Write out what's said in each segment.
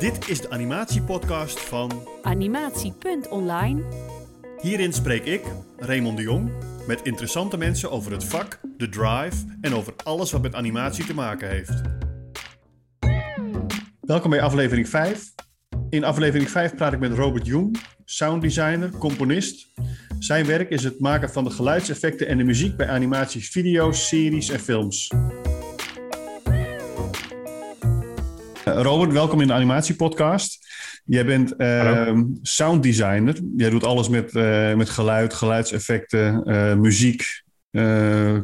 Dit is de animatiepodcast van Animatie.online. Hierin spreek ik, Raymond de Jong, met interessante mensen over het vak, de drive en over alles wat met animatie te maken heeft. Welkom bij aflevering 5. In aflevering 5 praat ik met Robert Jong, sounddesigner, componist. Zijn werk is het maken van de geluidseffecten en de muziek bij animaties, video's, series en films. Robert, welkom in de animatiepodcast. Jij bent uh, sounddesigner. Jij doet alles met, uh, met geluid, geluidseffecten, uh, muziek,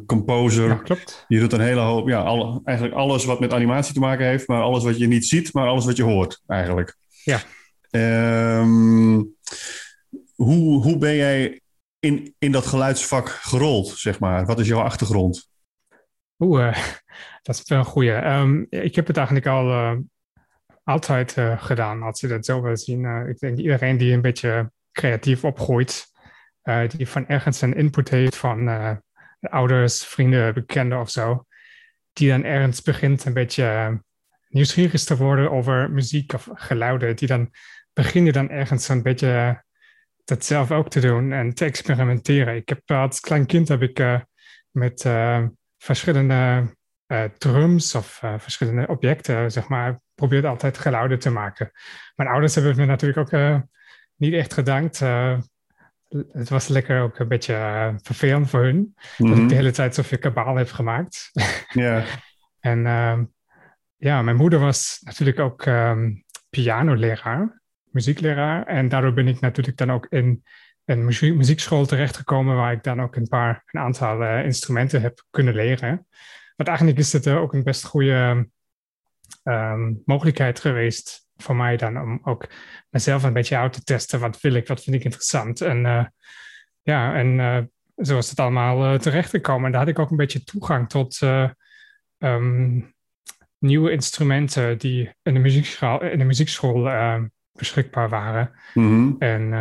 composer. Ja, klopt. Je doet een hele hoop, ja, alle, eigenlijk alles wat met animatie te maken heeft, maar alles wat je niet ziet, maar alles wat je hoort eigenlijk. Ja. Um, hoe, hoe ben jij in, in dat geluidsvak gerold, zeg maar? Wat is jouw achtergrond? Oeh, dat is wel een goeie. Um, ik heb het eigenlijk al uh, altijd uh, gedaan, als je dat zo wil zien. Uh, ik denk iedereen die een beetje creatief opgroeit, die van ergens een input heeft van ouders, vrienden, bekenden of zo, die dan ergens begint een beetje nieuwsgierig te worden over muziek of geluiden, die dan begin je dan ergens een beetje dat zelf ook te doen en te experimenteren. Ik heb als klein kind heb ik met verschillende drums of verschillende objecten, zeg maar, probeert altijd geluiden te maken. Mijn ouders hebben me natuurlijk ook uh, niet echt gedankt. het was lekker ook een beetje vervelend voor hun, mm-hmm. dat ik de hele tijd zoveel kabaal heb gemaakt. Ja. en ehm, ja, mijn moeder was natuurlijk ook um, pianoleraar, muziekleraar. En daardoor ben ik natuurlijk dan ook in een muziek, muziekschool terechtgekomen waar ik dan ook een paar, een aantal uh, instrumenten heb kunnen leren. Maar eigenlijk is het uh, ook een best goede um, mogelijkheid geweest voor mij dan om ook mezelf een beetje uit te testen. Wat wil ik, wat vind ik interessant? En uh, ja, en zo is het allemaal terechtgekomen. En daar had ik ook een beetje toegang tot um, nieuwe instrumenten die in de muziekschool, in de muziekschool beschikbaar waren. Mm-hmm. En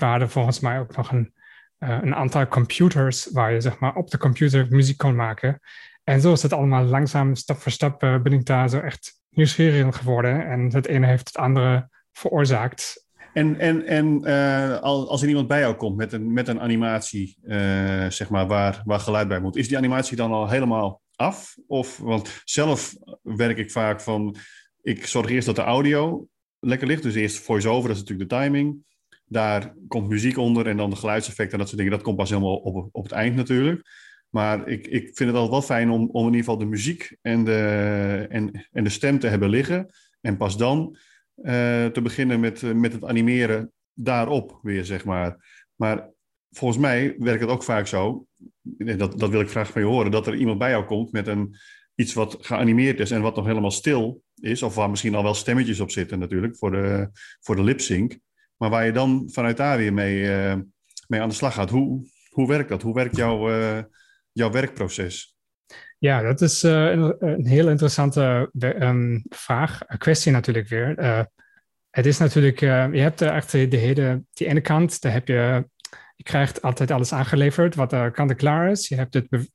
we hadden volgens mij ook nog een, uh, een aantal computers waar je zeg maar op de computer muziek kon maken. En zo is het allemaal langzaam, stap voor stap, uh, ben ik daar zo echt nieuwsgierig in geworden. En het ene heeft het andere veroorzaakt. En, en, en uh, als er iemand bij jou komt met een, met een animatie, zeg maar, waar, waar geluid bij moet, is die animatie dan al helemaal af? Of, want zelf werk ik vaak van, ik zorg eerst dat de audio lekker ligt. Dus eerst voice-over, dat is natuurlijk de timing. Daar komt muziek onder en dan de geluidseffecten en dat soort dingen. Dat komt pas helemaal op, op het eind natuurlijk. Maar ik, ik vind het altijd wel fijn om, om in ieder geval de muziek en de, en, en de stem te hebben liggen. En pas dan uh, te beginnen met, met het animeren daarop weer, zeg maar. Maar volgens mij werkt het ook vaak zo, dat, dat wil ik graag van je horen, dat er iemand bij jou komt met een, iets wat geanimeerd is en wat nog helemaal stil is. Of waar misschien al wel stemmetjes op zitten natuurlijk, voor de, voor de lip sync. Maar waar je dan vanuit daar weer mee, uh, mee aan de slag gaat. Hoe, hoe werkt dat? Hoe werkt jouw, jouw werkproces? Ja, dat is uh, een, heel interessante um, vraag. Een kwestie natuurlijk weer. het is natuurlijk, je hebt echt de hele, die ene kant, daar heb je, je krijgt altijd alles aangeleverd wat kant en klaar is. Je hebt het be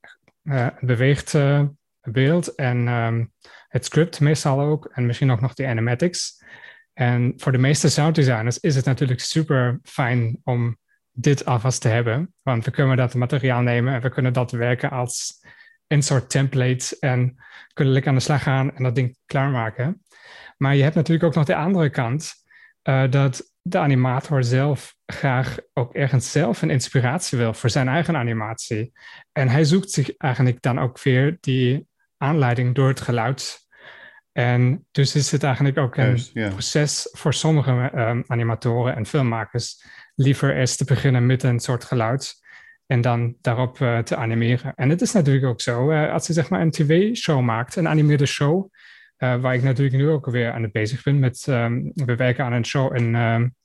beeld en um, het script meestal ook. En misschien ook nog de animatics. En voor de meeste sounddesigners is het natuurlijk super fijn om dit alvast te hebben. Want we kunnen dat materiaal nemen en we kunnen dat werken als een soort template en kunnen lekker aan de slag gaan en dat ding klaarmaken. Maar je hebt natuurlijk ook nog de andere kant, uh, dat de animator zelf graag ook ergens zelf een inspiratie wil voor zijn eigen animatie. En hij zoekt zich eigenlijk dan ook weer die aanleiding door het geluid en dus is het eigenlijk ook een proces voor sommige um, animatoren en filmmakers liever eerst te beginnen met een soort geluid en dan daarop uh, te animeren. En het is natuurlijk ook zo, uh, als je zeg maar een tv-show maakt, een animeerde show, uh, waar ik natuurlijk nu ook weer aan het bezig ben met, um, we werken aan een show en um,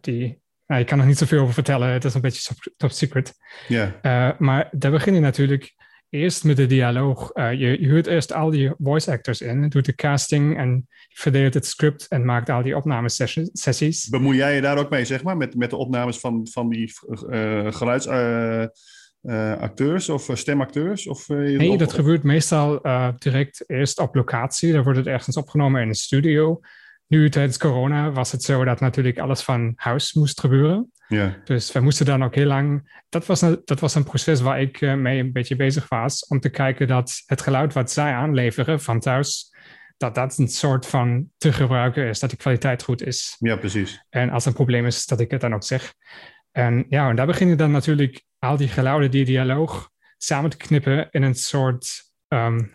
die, nou, ik kan er niet zoveel over vertellen, het is een beetje top secret. Yeah. maar daar begin je natuurlijk eerst met de dialoog. Uh, je, je huurt eerst al die voice actors in, doet de casting en verdeelt het script en maakt al die opnamesessies. Bemoei jij je daar ook mee, zeg maar, met, met de opnames van, van die uh, geluidsacteurs uh, of stemacteurs? Of, nee, dat gebeurt meestal direct eerst op locatie. Dan wordt het ergens opgenomen in een studio. Nu tijdens corona was het zo dat natuurlijk alles van huis moest gebeuren. Ja, Dus we moesten dan ook heel lang. Dat was een, dat was een proces waar ik eh, mee een beetje bezig was. Om te kijken dat het geluid wat zij aanleveren van thuis. Dat dat een soort van te gebruiken is. Dat de kwaliteit goed is. ja precies. En als er een probleem is, dat ik het dan ook zeg. En ja, en daar beginnen dan natuurlijk al die geluiden, die dialoog samen te knippen in een soort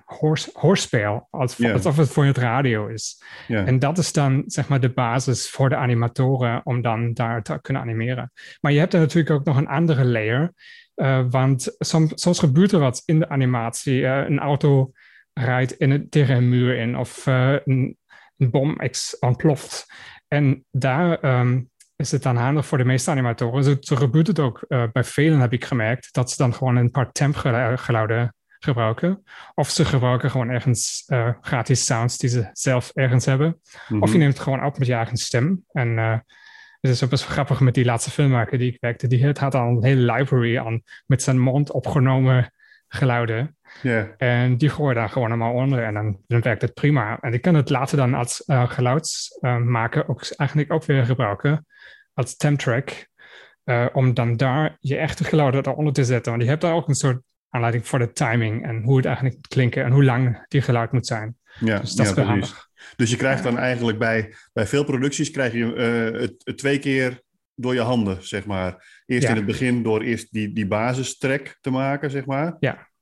hoors, hoorspel. Alsof het voor het radio is. En dat is dan zeg maar de basis voor de animatoren om dan daar te kunnen animeren. Maar je hebt er natuurlijk ook nog een andere layer. eh, want soms, soms gebeurt er wat in de animatie. Eh, een auto rijdt in het, tegen een muur in of eh, een, een bom ontploft. En daar ehm, is het dan handig voor de meeste animatoren. Zo, zo gebeurt het ook bij velen, heb ik gemerkt, dat ze dan gewoon een paar tempgeluiden gebruiken. Of ze gebruiken gewoon ergens eh, gratis sounds die ze zelf ergens hebben. mhm. Of je neemt het gewoon op met je eigen stem. En eh, het is ook best wel grappig met die laatste filmmaker die ik werkte. Die had al een hele library aan met zijn mond opgenomen geluiden. ja, En die gooi daar gewoon allemaal onder en dan, dan werkt het prima. En ik kan het later dan als uh, geluidsmaker ook eigenlijk ook weer gebruiken als temtrack. Uh, om dan daar je echte geluiden eronder te zetten. Want je hebt daar ook een soort aanleiding voor de timing en hoe het eigenlijk moet klinken en hoe lang die geluid moet zijn. ja, Dus dat ja, is wel handig. Dus je krijgt dan eigenlijk bij, bij veel producties krijg je eh, het, het twee keer door je handen, zeg maar. Eerst Ja. in het begin door eerst die, die basistrack te maken, zeg maar.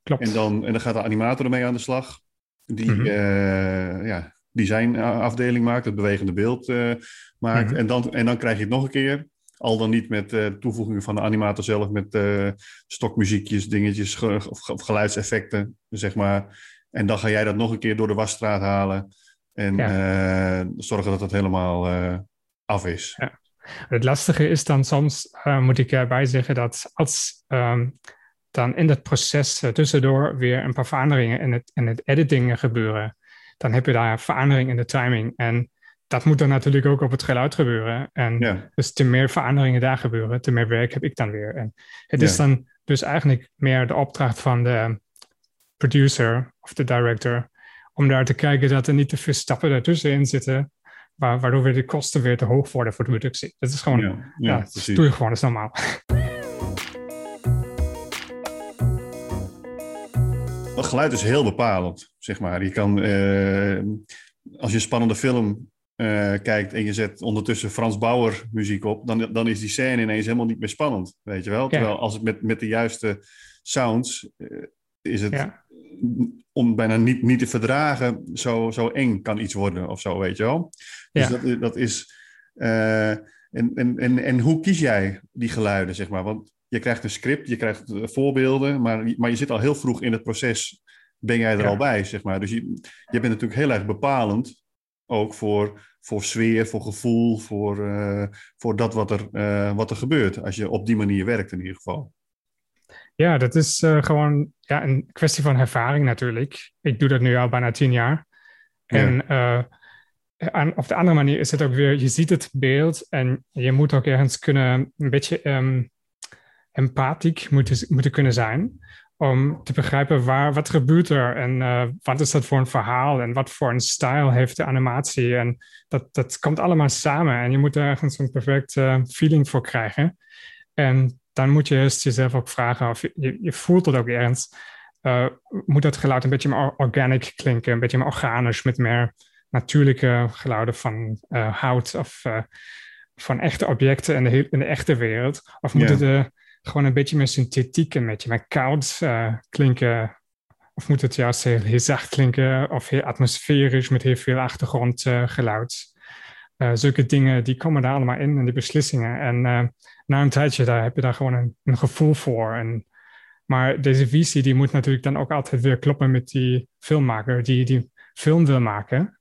Klopt. En dan, en dan gaat de animator ermee aan de slag. Die, Mhm. eh, ja, designafdeling maakt, het bewegende beeld eh, maakt. Mhm. en, dan, en dan krijg je het nog een keer. Al dan niet met eh, toevoegingen van de animator zelf, met eh, stokmuziekjes, dingetjes ge- of, of geluidseffecten, zeg maar. En dan ga jij dat nog een keer door de wasstraat halen. En eh, zorgen dat het helemaal af is. Het lastige is dan soms, moet ik erbij zeggen, dat als um, dan in dat proces tussendoor weer een paar veranderingen in het, in het editing gebeuren, dan heb je daar verandering in de timing. En dat moet dan natuurlijk ook op het geluid gebeuren. En Ja. dus te meer veranderingen daar gebeuren, te meer werk heb ik dan weer. En het Ja. is dan dus eigenlijk meer de opdracht van de producer of de director om daar te kijken dat er niet te veel stappen daartussenin zitten, wa- waardoor weer de kosten weer te hoog worden voor de productie. Dat is gewoon, ja, dat doe je gewoon, dat is normaal. Het geluid is heel bepalend, zeg maar. Je kan, eh, als je een spannende film eh, kijkt en je zet ondertussen Frans Bauer muziek op, dan, dan is die scène ineens helemaal niet meer spannend, weet je wel? Terwijl als het met, met de juiste sounds eh, is het Ja. om bijna niet, niet te verdragen, zo, zo eng kan iets worden of zo, weet je wel? Dus Ja. dat, dat is... eh, en, en, en, en hoe kies jij die geluiden, zeg maar? Want je krijgt een script, je krijgt voorbeelden, maar, maar je zit al heel vroeg in het proces, ben jij er Ja. al bij, zeg maar. Dus je, je bent natuurlijk heel erg bepalend, ook voor, voor sfeer, voor gevoel, voor, eh, voor dat wat er, eh, wat er gebeurt, als je op die manier werkt in ieder geval. Ja, dat is eh, gewoon ja, een kwestie van ervaring natuurlijk. Ik doe dat nu al bijna tien jaar. En aan, op de andere manier is het ook weer, je ziet het beeld en je moet ook ergens kunnen, een beetje ehm, empathiek moeten, moeten kunnen zijn. Om te begrijpen waar, wat gebeurt er en eh, wat is dat voor een verhaal en wat voor een stijl heeft de animatie. En dat, dat komt allemaal samen en je moet er ergens een perfecte feeling voor krijgen. En dan moet je eerst jezelf ook vragen of je, je, voelt het ook ergens. Uh, moet dat geluid een beetje meer organic klinken, een beetje meer organisch, met meer natuurlijke geluiden van uh, hout of van echte objecten in de, in de echte wereld? Of moet Ja. het gewoon een beetje meer synthetiek, een beetje meer koud klinken? Of moet het juist heel, heel zacht klinken of heel atmosferisch met heel veel achtergrondgeluid? zulke dingen, die komen daar allemaal in, in die beslissingen. En eh, na een tijdje daar heb je daar gewoon een, een gevoel voor. En, maar deze visie die moet natuurlijk dan ook altijd weer kloppen met die filmmaker die die film wil maken.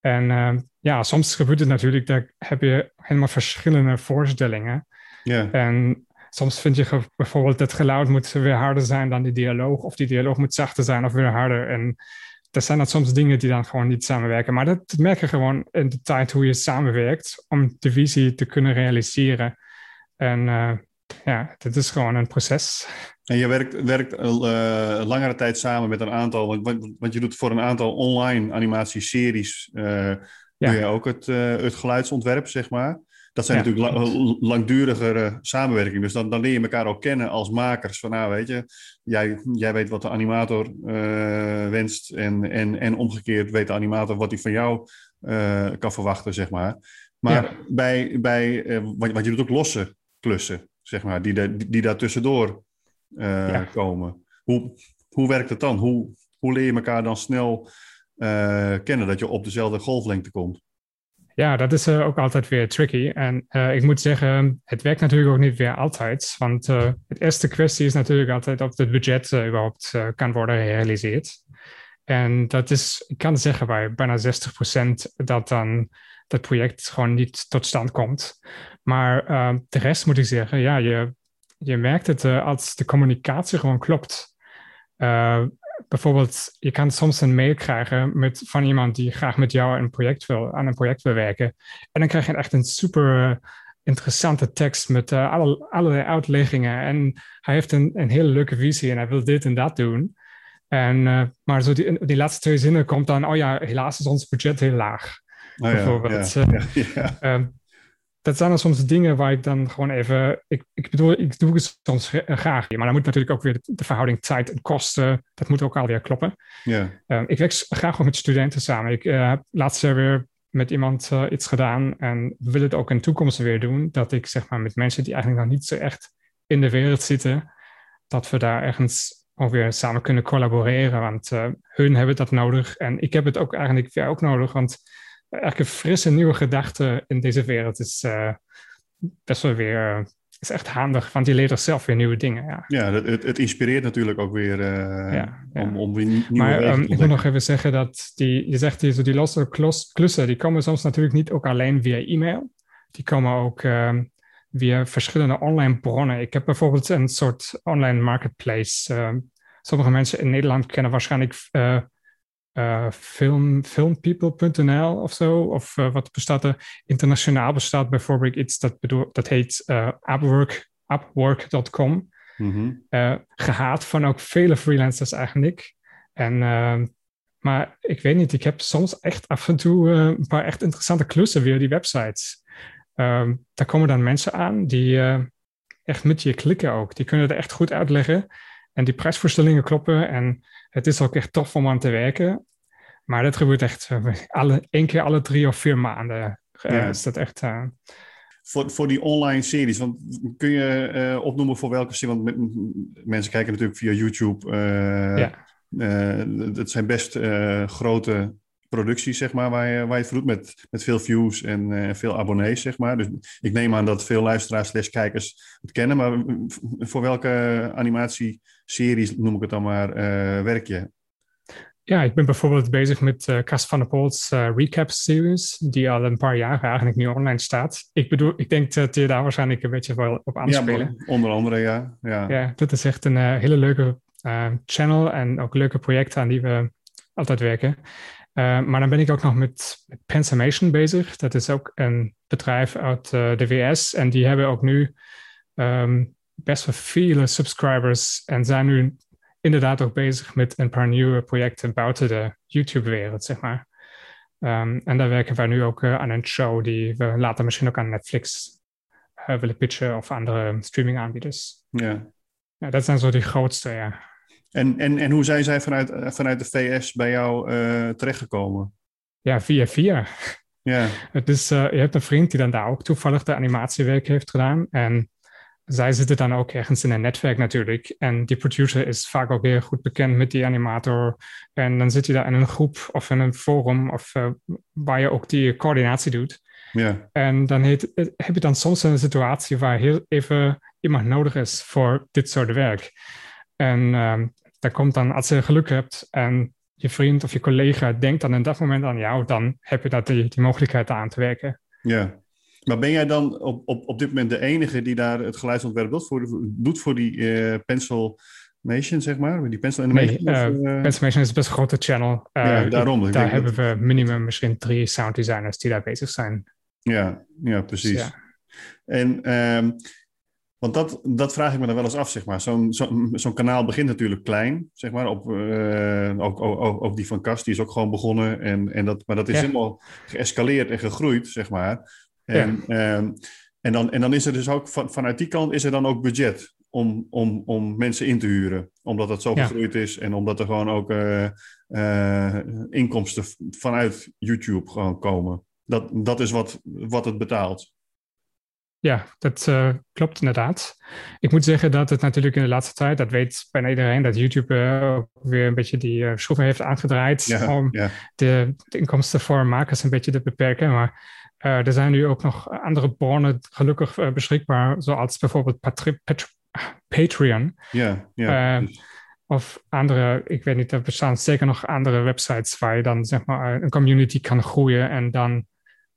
En uh, ja, soms gebeurt het natuurlijk, daar heb je helemaal verschillende voorstellingen. Ja. En soms vind je bijvoorbeeld dat geluid moet weer harder zijn dan die dialoog, of die dialoog moet zachter zijn of weer harder. En dat zijn dan soms dingen die dan gewoon niet samenwerken. Maar dat merk je gewoon in de tijd hoe je samenwerkt om de visie te kunnen realiseren. En uh, ja, dit is gewoon een proces. En je werkt, werkt al uh, langere tijd samen met een aantal, want, want je doet voor een aantal online animatieseries, uh, doe je ook het, het geluidsontwerp, zeg maar. Dat zijn Ja. natuurlijk la- langdurigere samenwerking. Dus dan, dan leer je elkaar ook kennen als makers. Van nou, weet je, jij, jij weet wat de animator eh, wenst. En, en, en omgekeerd weet de animator wat hij van jou eh, kan verwachten, zeg maar. Maar Ja. bij, bij eh, want, want je doet ook losse klussen, zeg maar, die, daar- die, daar tussendoor eh, Ja. komen. Hoe, hoe werkt het dan? Hoe, hoe leer je elkaar dan snel eh, kennen dat je op dezelfde golflengte komt? Ja, dat is eh, ook altijd weer tricky. En eh, ik moet zeggen, het werkt natuurlijk ook niet weer altijd. Want eh het eerste kwestie is natuurlijk altijd of het budget überhaupt kan worden gerealiseerd. En dat is, ik kan zeggen bij bijna 60% dat dan dat project gewoon niet tot stand komt. Maar de rest moet ik zeggen, ja, je, je merkt het als de communicatie gewoon klopt. Bijvoorbeeld, je kan soms een mail krijgen met, van iemand die graag met jou een project wil, aan een project wil werken. En dan krijg je echt een super eh, interessante tekst met eh, alle, allerlei uitleggingen. En hij heeft een, een hele leuke visie en hij wil dit en dat doen. En, eh, maar zo die, die laatste twee zinnen komt dan, oh ja, helaas is ons budget heel laag. Oh, Bijvoorbeeld, Ja, ja, ja. Dat zijn dan soms dingen waar ik dan gewoon even. Ik, ik bedoel, ik doe het soms gra- graag. Maar dan moet natuurlijk ook weer de, de verhouding tijd en kosten. Dat moet ook alweer kloppen. ja. Ehm, ik werk graag ook met studenten samen. Ik eh, heb laatst weer met iemand eh, iets gedaan. En wil het ook in de toekomst weer doen. Dat ik zeg maar met mensen die eigenlijk nog niet zo echt in de wereld zitten. Dat we daar ergens ook weer samen kunnen collaboreren. Want eh, hun hebben dat nodig. En ik heb het ook eigenlijk weer ook nodig. Want eigenlijk een frisse nieuwe gedachte in deze wereld is eh, best wel weer. eh, is echt handig, want je leert er zelf weer nieuwe dingen. Ja. Ja, het, het inspireert natuurlijk ook weer eh, Ja, ja. Om, om weer nie- nieuwe Maar ehm, ik wil ontdekken. nog even zeggen dat die, je zegt die, zo die losse klussen, die komen soms natuurlijk niet ook alleen via e-mail. Die komen ook ehm, via verschillende online bronnen. Ik heb bijvoorbeeld een soort online marketplace. ehm, sommige mensen in Nederland kennen waarschijnlijk eh, film, filmpeople.nl of zo. Of eh, wat bestaat er? Internationaal bestaat bijvoorbeeld iets dat, bedoel, dat heet eh Upwork, Upwork.com Mhm. eh, gehaat van ook vele freelancers eigenlijk. En, ehm, maar ik weet niet, ik heb soms echt af en toe een paar echt interessante klussen via die websites. Ehm, daar komen dan mensen aan die echt met je klikken ook. Die kunnen er echt goed uitleggen. En die prijsvoorstellingen kloppen. En het is ook echt tof om aan te werken. Maar dat gebeurt echt eh, alle, één keer alle drie of vier maanden. eh, Ja. Is dat echt... eh, Voor, voor die online series, want kun je opnoemen voor welke serie? Want mensen kijken natuurlijk via YouTube. Ja. eh, het zijn best grote producties, zeg maar, waar je, waar je het voor doet met, met veel views en veel abonnees, zeg maar. Dus ik neem aan dat veel luisteraars slash kijkers het kennen. Maar voor welke animatieseries, noem ik het dan maar, eh, werk je? Ja, ik ben bijvoorbeeld bezig met eh Cas van der Pol's eh, recap series, die al een paar jaar eigenlijk nu online staat. Ik bedoel, ik denk dat je daar waarschijnlijk een beetje wel op aanspelen. Ja, onder andere, ja. ja. Ja, dat is echt een hele leuke channel en ook leuke projecten aan die we altijd werken. Maar dan ben ik ook nog met, met Pensamation bezig. Dat is ook een bedrijf uit de VS en die hebben ook nu ehm, best wel vele subscribers en zijn nu inderdaad ook bezig met een paar nieuwe projecten buiten de YouTube-wereld, zeg maar. Ehm, en daar werken wij nu ook eh, aan een show die we later misschien ook aan Netflix eh, willen pitchen of andere streaming-aanbieders. ja. Ja, dat zijn zo die grootste, ja. En, en, en hoe zijn zij vanuit, vanuit de VS bij jou eh, terechtgekomen? Ja, via via. Ja, Het is, je hebt een vriend die dan daar ook toevallig de animatiewerk heeft gedaan. En zij zitten dan ook ergens in een netwerk natuurlijk. En die producer is vaak ook heel goed bekend met die animator. En dan zit je daar in een groep of in een forum of eh, waar je ook die coördinatie doet. ja, En dan heet, eh, heb je dan soms een situatie waar heel even iemand nodig is voor dit soort werk. En ehm daar komt dan, als je geluk hebt en je vriend of je collega denkt dan in dat moment aan jou, dan heb je dat die, die mogelijkheid aan te werken. ja. Maar ben jij dan op, op, op dit moment de enige die daar het geluidsontwerp doet voor, doet voor die eh Pencil Nation, zeg maar? Die Pencil Nee, Animation? of, uh, eh? Is best een grote channel. Uh, Ja, daarom. Daar hebben we minimum misschien drie sound designers die daar bezig zijn. Ja, ja precies. Dus ja. En ehm, Want dat, dat vraag ik me dan wel eens af, zeg maar. Zo'n zo, zo'n kanaal begint natuurlijk klein, zeg maar. Op, uh, ook, ook, ook, die van Kast, die is ook gewoon begonnen. En, en dat, maar dat is Ja. helemaal geëscaleerd en gegroeid, zeg maar. En, ehm, en, dan, en dan is er dus ook van, vanuit die kant is er dan ook budget om, om, om mensen in te huren. Omdat het zo Ja. gegroeid is en omdat er gewoon ook eh, eh, inkomsten vanuit YouTube gewoon komen. Dat, dat is wat, wat het betaalt. Ja, dat eh, klopt inderdaad. Ik moet zeggen dat het natuurlijk in de laatste tijd, dat weet bijna iedereen, dat YouTube ook weer een beetje die eh, schroeven heeft aangedraaid Ja, om ja, de, de inkomsten voor makers een beetje te beperken. Maar er zijn nu ook nog andere bronnen gelukkig eh, beschikbaar, zoals bijvoorbeeld Patri- Pat- Patreon. ja, ja. Eh, Of andere, ik weet niet, er bestaan zeker nog andere websites waar je dan zeg maar een community kan groeien en dan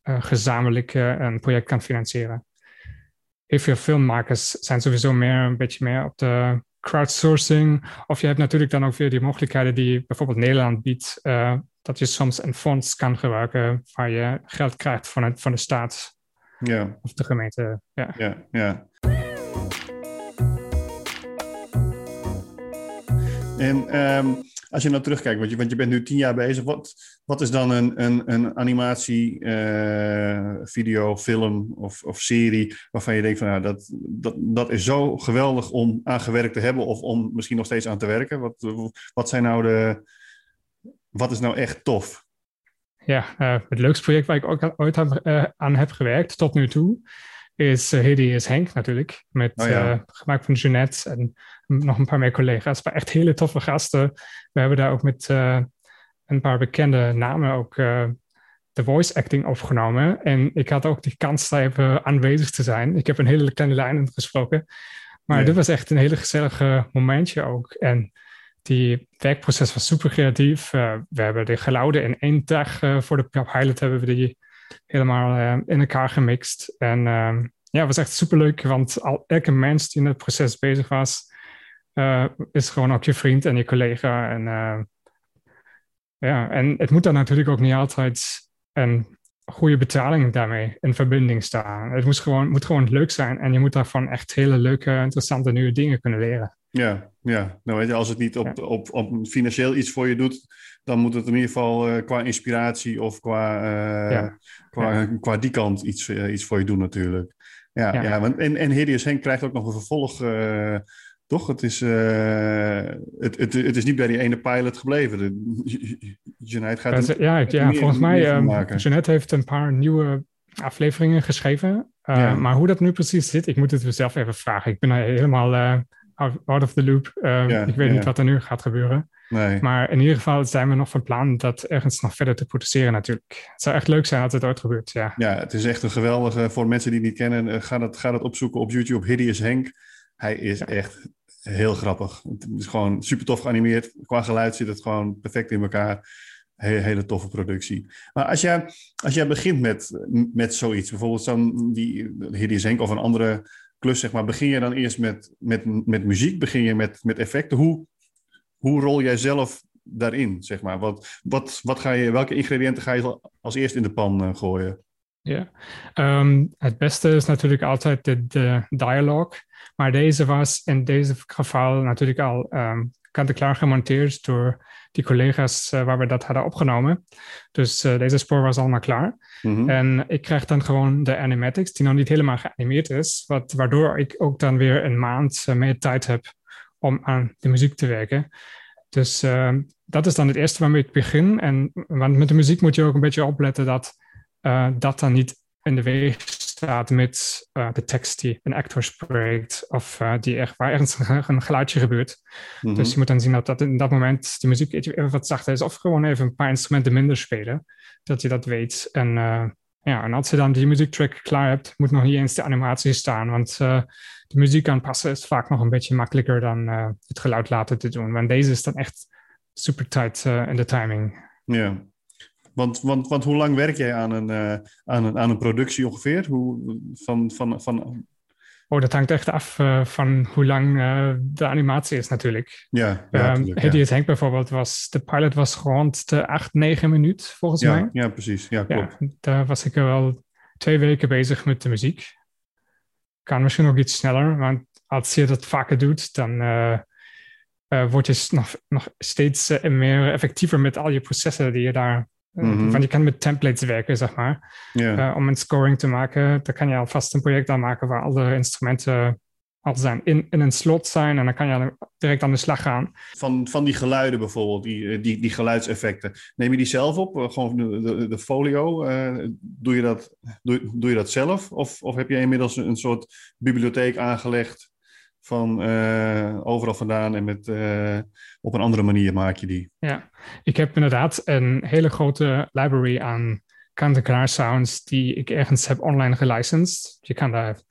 eh, gezamenlijk eh, een project kan financieren. Heel veel filmmakers zijn sowieso meer een beetje meer op de crowdsourcing. Of je hebt natuurlijk dan ook weer die mogelijkheden die bijvoorbeeld Nederland biedt, eh, dat je soms een fonds kan gebruiken waar je geld krijgt van, het, van de staat ja, of de gemeente. Ja. ja, ja. En ehm, als je nou terugkijkt, want je, want je bent nu tien jaar bezig, wat, wat is dan een, een, een animatie, eh, video, film of, of serie waarvan je denkt van nou, dat, dat, dat is zo geweldig om aan gewerkt te hebben of om misschien nog steeds aan te werken? Wat, wat zijn nou de, wat is nou echt tof? Ja, eh, het leukste project waar ik ook ooit aan, eh, aan heb gewerkt tot nu toe is uh, Hideous Henk natuurlijk. Met Oh ja. gemaakt van Jeanette en nog een paar meer collega's. Maar echt hele toffe gasten. We hebben daar ook met een paar bekende namen ook de voice acting opgenomen. En ik had ook die kans daar even aanwezig te zijn. Ik heb een hele kleine lijn gesproken. Maar Ja. dit was echt een hele gezellige momentje ook. En die werkproces was super creatief. Eh, we hebben de geluiden in één dag eh, voor de pilot hebben we die helemaal eh, in elkaar gemixt. En ehm, ja, het was echt super leuk, want al, elke mens die in het proces bezig was, is gewoon ook je vriend en je collega. En ja, en het moet dan natuurlijk ook niet altijd een goede betaling daarmee in verbinding staan. Het moet gewoon, moet gewoon leuk zijn en je moet daarvan echt hele leuke, interessante nieuwe dingen kunnen leren. Ja, ja. Nou weet je, als het niet op, op, op financieel iets voor je doet, dan moet het in ieder geval eh, qua inspiratie of qua, eh, Ja. qua, qua die kant iets, eh, iets voor je doen natuurlijk. Ja, Ja. want, en, en Hideous Henk krijgt ook nog een vervolg, toch? Het is, het, het, het is niet bij die ene pilot gebleven. De, Jeanette gaat er ja, ja meer- volgens mij, um, maken. Jeanette heeft een paar nieuwe afleveringen geschreven. Maar hoe dat nu precies zit, ik moet het zelf even vragen. Ik ben helemaal out, out of the loop. Ja, ik weet niet wat er nu gaat gebeuren. Nee. Maar in ieder geval zijn we nog van plan dat ergens nog verder te produceren natuurlijk. Het zou echt leuk zijn als het ooit gebeurt, ja. Ja, het is echt een geweldige. Voor mensen die het niet kennen, eh, ga het, ga het opzoeken op YouTube. Hideous Henk. Hij is echt heel grappig. Het is gewoon super tof geanimeerd. Qua geluid zit het gewoon perfect in elkaar. Hele, hele toffe productie. Maar als jij, als jij begint met, met zoiets, bijvoorbeeld zo'n die Hideous Henk of een andere klus, zeg maar, begin je dan eerst met, met, met muziek? Begin je met, met effecten? Hoe, hoe rol jij zelf daarin, zeg maar? Wat, wat, wat ga je, welke ingrediënten ga je als eerst in de pan uh, gooien? Ja, um, het beste is natuurlijk altijd de, de dialoog. Maar deze was in deze geval natuurlijk al um, kant-en-klaar gemonteerd door die collega's uh, waar we dat hadden opgenomen. Dus uh, deze spoor was allemaal klaar. Mhm. Mm -hmm. En ik krijg dan gewoon de animatics, die nog niet helemaal geanimeerd is. Wat, waardoor ik ook dan weer een maand uh, meer tijd heb om aan de muziek te werken. Dus uh, dat is dan het eerste waarmee ik begin. En want met de muziek moet je ook een beetje opletten dat dat dan niet in de weg staat met uh, de tekst die een actor spreekt of uh, die echt, waar ergens een, een geluidje gebeurt. Mm -hmm. Dus je moet dan zien dat, dat in dat moment die muziek even wat zachter is of gewoon even een paar instrumenten minder spelen, dat je dat weet. En uh, ja, en als je dan die muziektrack klaar hebt, moet nog niet eens de animatie staan, want uh, de muziek aanpassen is vaak nog een beetje makkelijker dan het geluid laten te doen. Want deze is dan echt super tight in de timing. Ja, want, want, want hoe lang werk jij aan een, uh, aan een, aan een productie ongeveer? Hoe, van, van, van... Oh, dat hangt echt af uh, van hoe lang uh, de animatie is natuurlijk. Ja, ja, um, ja. Henk bijvoorbeeld was, de pilot was rond de 8, 9 minuten volgens ja, mij. Ja, precies. Ja, klopt. Ja, daar was ik wel twee weken bezig met de muziek. kan misschien ook iets sneller. Want als je dat vaker doet, dan word je nog, nog steeds meer effectiever met al je processen die je daar. Mhm. Want je kan met templates werken, zeg maar. Ja. om een scoring te maken, dan kan je alvast een project aan maken waar alle instrumenten al zijn in, in een slot zijn. En dan kan je direct aan de slag gaan. Van, van die geluiden bijvoorbeeld, die, die, die geluidseffecten. Neem je die zelf op? Eh, Gewoon de, de, de folio? Uh, doe, je dat, doe, doe je dat zelf? Of, of heb je inmiddels een soort bibliotheek aangelegd van uh, overal vandaan en met, uh, op een andere manier maak je die? Ja, ik heb inderdaad een hele grote library aan kant-en-klaar sounds die ik ergens heb online gelicensed. Je kan daar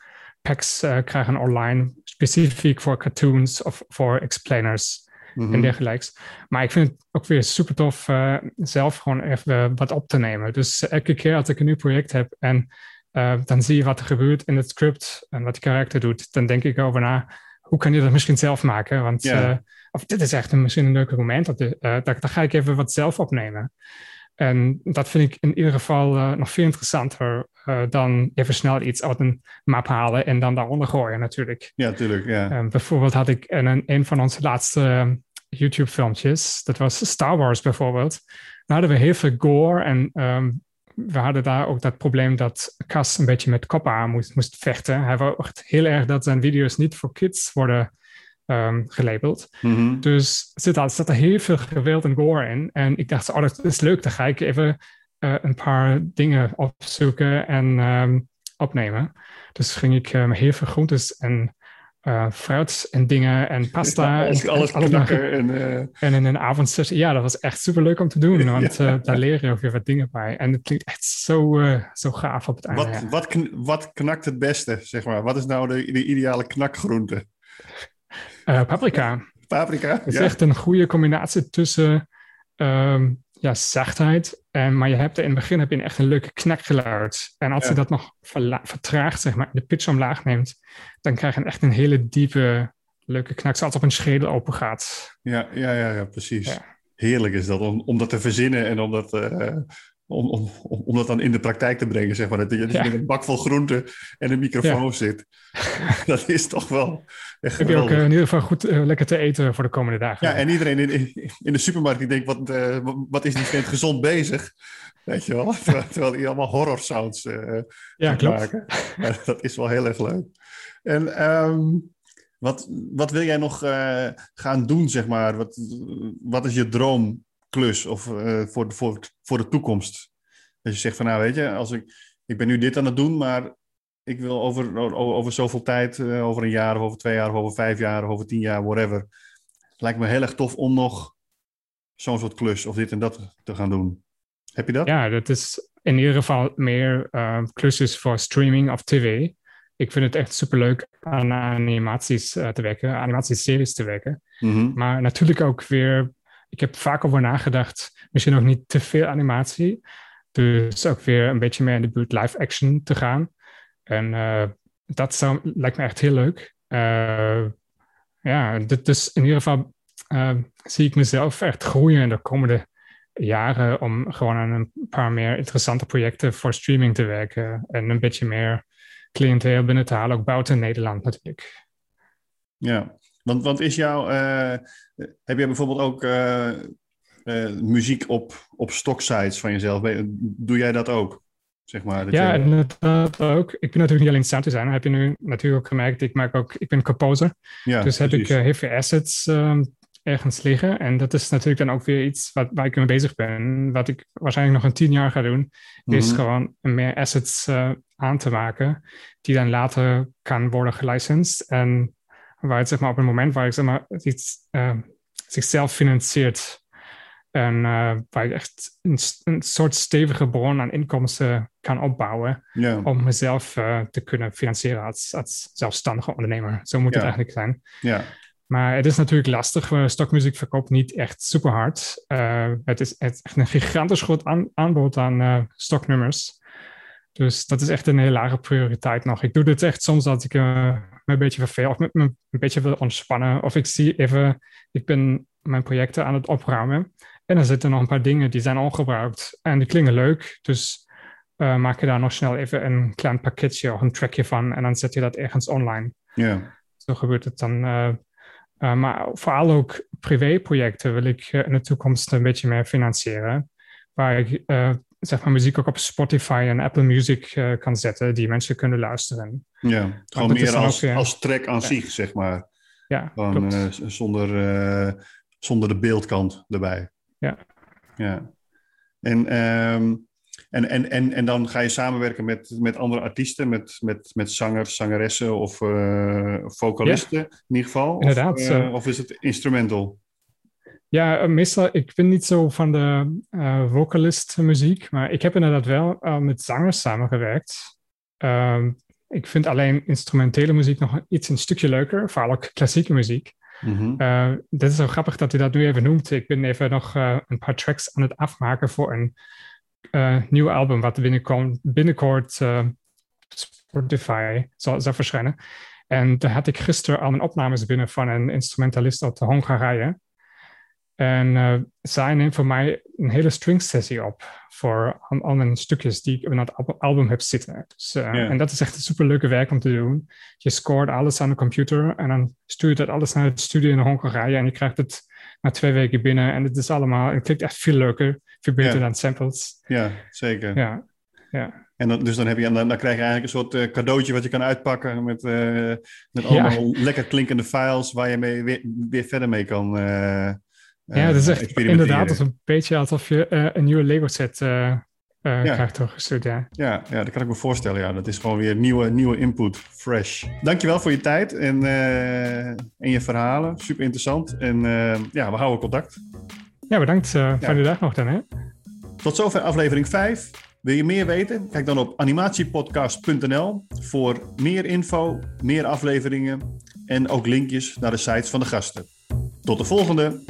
packs uh, krijgen online, specifiek voor cartoons of voor explainers Mhm. en dergelijks. Maar ik vind het ook weer super tof zelf gewoon even wat op te nemen. Dus elke keer als ik een nieuw project heb en uh, dan zie je wat er gebeurt in het script en wat de karakter doet, dan denk ik over na, hoe kan je dat misschien zelf maken? Want Ja. of dit is echt een, misschien een leuk moment, dat, de, daar, daar ga ik even wat zelf opnemen. En dat vind ik in ieder geval uh, nog veel interessanter uh, dan even snel iets uit een map halen en dan daaronder gooien natuurlijk. Ja, tuurlijk. Ja. Um, bijvoorbeeld had ik in een, een van onze laatste um, YouTube-filmpjes, dat was Star Wars bijvoorbeeld. Daar hadden we heel veel gore en um, we hadden daar ook dat probleem dat Cas een beetje met koppen moest, moest vechten. Hij wou echt heel erg dat zijn video's niet voor kids worden um, gelabeld. Mhm. Dus zit er, zat er heel veel geweld en gore in. En ik dacht, oh, dat is leuk. Dan ga ik even uh, een paar dingen opzoeken en um, opnemen. Dus ging ik um, heel veel groentes en uh, fruit en dingen en pasta. Ja, alles, en, alles knakken en... Uh... en in een avondsessie, ja, dat was echt super leuk om te doen. Want Ja. uh, daar leer je ook weer wat dingen bij. En het klinkt echt zo, zo gaaf op het einde. Wat, ja. wat, kn- wat knakt het beste, zeg maar? Wat is nou de, de ideale knakgroente? Paprika. Paprika? Het is echt een goede combinatie tussen ehm, ja, zachtheid. En, maar je hebt er in het begin heb je echt een leuke knakgeluid. En als Ja. je dat nog vertraagt, zeg maar, de pitch omlaag neemt, dan krijg je echt een hele diepe, leuke knak. Zoals het op een schedel open gaat. Ja, ja, ja, ja, precies. Ja. Heerlijk is dat, om, om dat te verzinnen en om dat, eh, om, om, om, dat dan in de praktijk te brengen, zeg maar. Dat je je Ja. met een bak vol groenten en een microfoon zit. dat is toch wel echt Heb je ook eh, in ieder geval goed eh, lekker te eten voor de komende dagen. Ja, en iedereen in, in, in de supermarkt die denkt, wat, eh, wat is die vent gezond bezig? Weet je wel? Terwijl, terwijl die allemaal horror sounds Ja, klopt. maken. Ja, dat is wel heel erg leuk. En ehm, wat, wat wil jij nog gaan doen, zeg maar? Wat, wat is je droomklus of, eh, voor, de- voor, voor de toekomst? Dat je zegt van, nou weet je, als ik, ik ben nu dit aan het doen, maar ik wil over, over, over zoveel tijd, eh, over een jaar of over twee jaar of over vijf jaar of over tien jaar, whatever. Het lijkt me heel erg tof om nog zo'n soort klus of dit en dat te gaan doen. Heb je dat? Ja, dat is in ieder geval meer uh, klusjes voor streaming of tv. Ik vind het echt superleuk aan animaties uh, te werken, animatieseries te werken. Mhm. Maar natuurlijk ook weer, ik heb vaak over nagedacht, misschien ook niet te veel animatie. Dus ook weer een beetje meer in de buurt live action te gaan. En uh, dat zou, lijkt me echt heel leuk. Uh, ja, dus in ieder geval uh, zie ik mezelf echt groeien in de komende jaren om gewoon aan een paar meer interessante projecten voor streaming te werken. En een beetje meer cliënteel binnen te halen, ook buiten Nederland natuurlijk. Ja, want, want is jouw, uh, heb jij bijvoorbeeld ook uh, uh, muziek op, op stocksites van jezelf? Doe jij dat ook? Zeg maar, dat ja, je... inderdaad ook. Ik ben natuurlijk niet alleen sound designer. Heb je nu natuurlijk ook gemerkt. Ik maak ook, ik ben composer. Ja, dus heb precies. ik heel veel assets um, ergens liggen. En dat is natuurlijk dan ook weer iets wat, waar ik mee bezig ben. Wat ik waarschijnlijk nog een tien jaar ga doen. Mm -hmm. Is gewoon meer assets aan te maken. Die dan later kan worden gelicensed. En waar het zeg maar op een moment waar ik zeg maar iets uh, zichzelf financiert. En uh, waar ik echt een, een, soort stevige bron aan inkomsten kan opbouwen. Ja. Om mezelf uh, te kunnen financieren als, als zelfstandige ondernemer. Zo moet ja. het eigenlijk zijn. Ja. Maar het is natuurlijk lastig. Stokmuziek verkoopt niet echt super hard. Uh, het is echt een gigantisch groot aan, aanbod aan stoknummers. Dus dat is echt een hele lage prioriteit nog. Ik doe dit echt soms als ik uh, me een beetje verveel of me, me een beetje wil ontspannen. Of ik zie even, ik ben mijn projecten aan het opruimen. En er zitten nog een paar dingen die zijn ongebruikt. En die klingen leuk. Dus uh, maak je daar nog snel even een klein pakketje of een trackje van en dan zet je dat ergens online. Ja. Zo gebeurt het dan. Uh, maar vooral ook privéprojecten wil ik in de toekomst een beetje meer financieren. Waar ik zeg maar, muziek ook op Spotify en Apple Music kan zetten, die mensen kunnen luisteren. Ja, gewoon meer als, als track aan zich, zeg maar. Ja, Van, zonder, zonder de beeldkant erbij. Ja. Ja. En, um, en, en, en, en dan ga je samenwerken met, met andere artiesten, met, met, met zangers, zangeressen of vocalisten in ieder geval? Inderdaad. Of, of, is het instrumental? Ja, uh, meestal, ik ben niet zo van de vocalist muziek, maar ik heb inderdaad wel met zangers samengewerkt. Ehm, ik vind alleen instrumentele muziek nog iets een stukje leuker, vooral ook klassieke muziek. Mm -hmm. dit is zo grappig dat u dat nu even noemt. Ik ben even nog een paar tracks aan het afmaken voor een uh, nieuw album wat binnenkort, binnenkort uh, Spotify zal, zal verschijnen. En daar had ik gisteren al mijn opnames binnen van een instrumentalist uit Hongarije. En uh, zij neemt voor mij een hele string sessie op voor mijn stukjes die ik in het album heb zitten. Dus, uh, yeah. En dat is echt een superleuke werk om te doen. Je scoort alles aan de computer en dan stuur je dat alles naar het studio in Hongarije en je krijgt het na twee weken binnen. En het is allemaal, het klinkt echt veel leuker, veel beter dan samples. Ja, zeker. Ja, ja. En dan, dus dan, heb je, dan, dan krijg je eigenlijk een soort eh, cadeautje wat je kan uitpakken met, eh, met allemaal lekker klinkende files waar je mee, weer, weer verder mee kan eh, eh, Ja, het is echt experimenteren. inderdaad is een beetje alsof je eh, een nieuwe Lego set eh, eh, krijgt toegestuurd. Ja. Ja, ja, dat kan ik me voorstellen. Ja. Dat is gewoon weer nieuwe, nieuwe input, fresh. Dankjewel voor je tijd en, eh, en je verhalen. Super interessant. En eh, ja, we houden contact. ja, bedankt eh de dag nog dan. Hè? Tot zover aflevering 5. Wil je meer weten? Kijk dan op animatiepodcast.nl voor meer info, meer afleveringen en ook linkjes naar de sites van de gasten. Tot de volgende!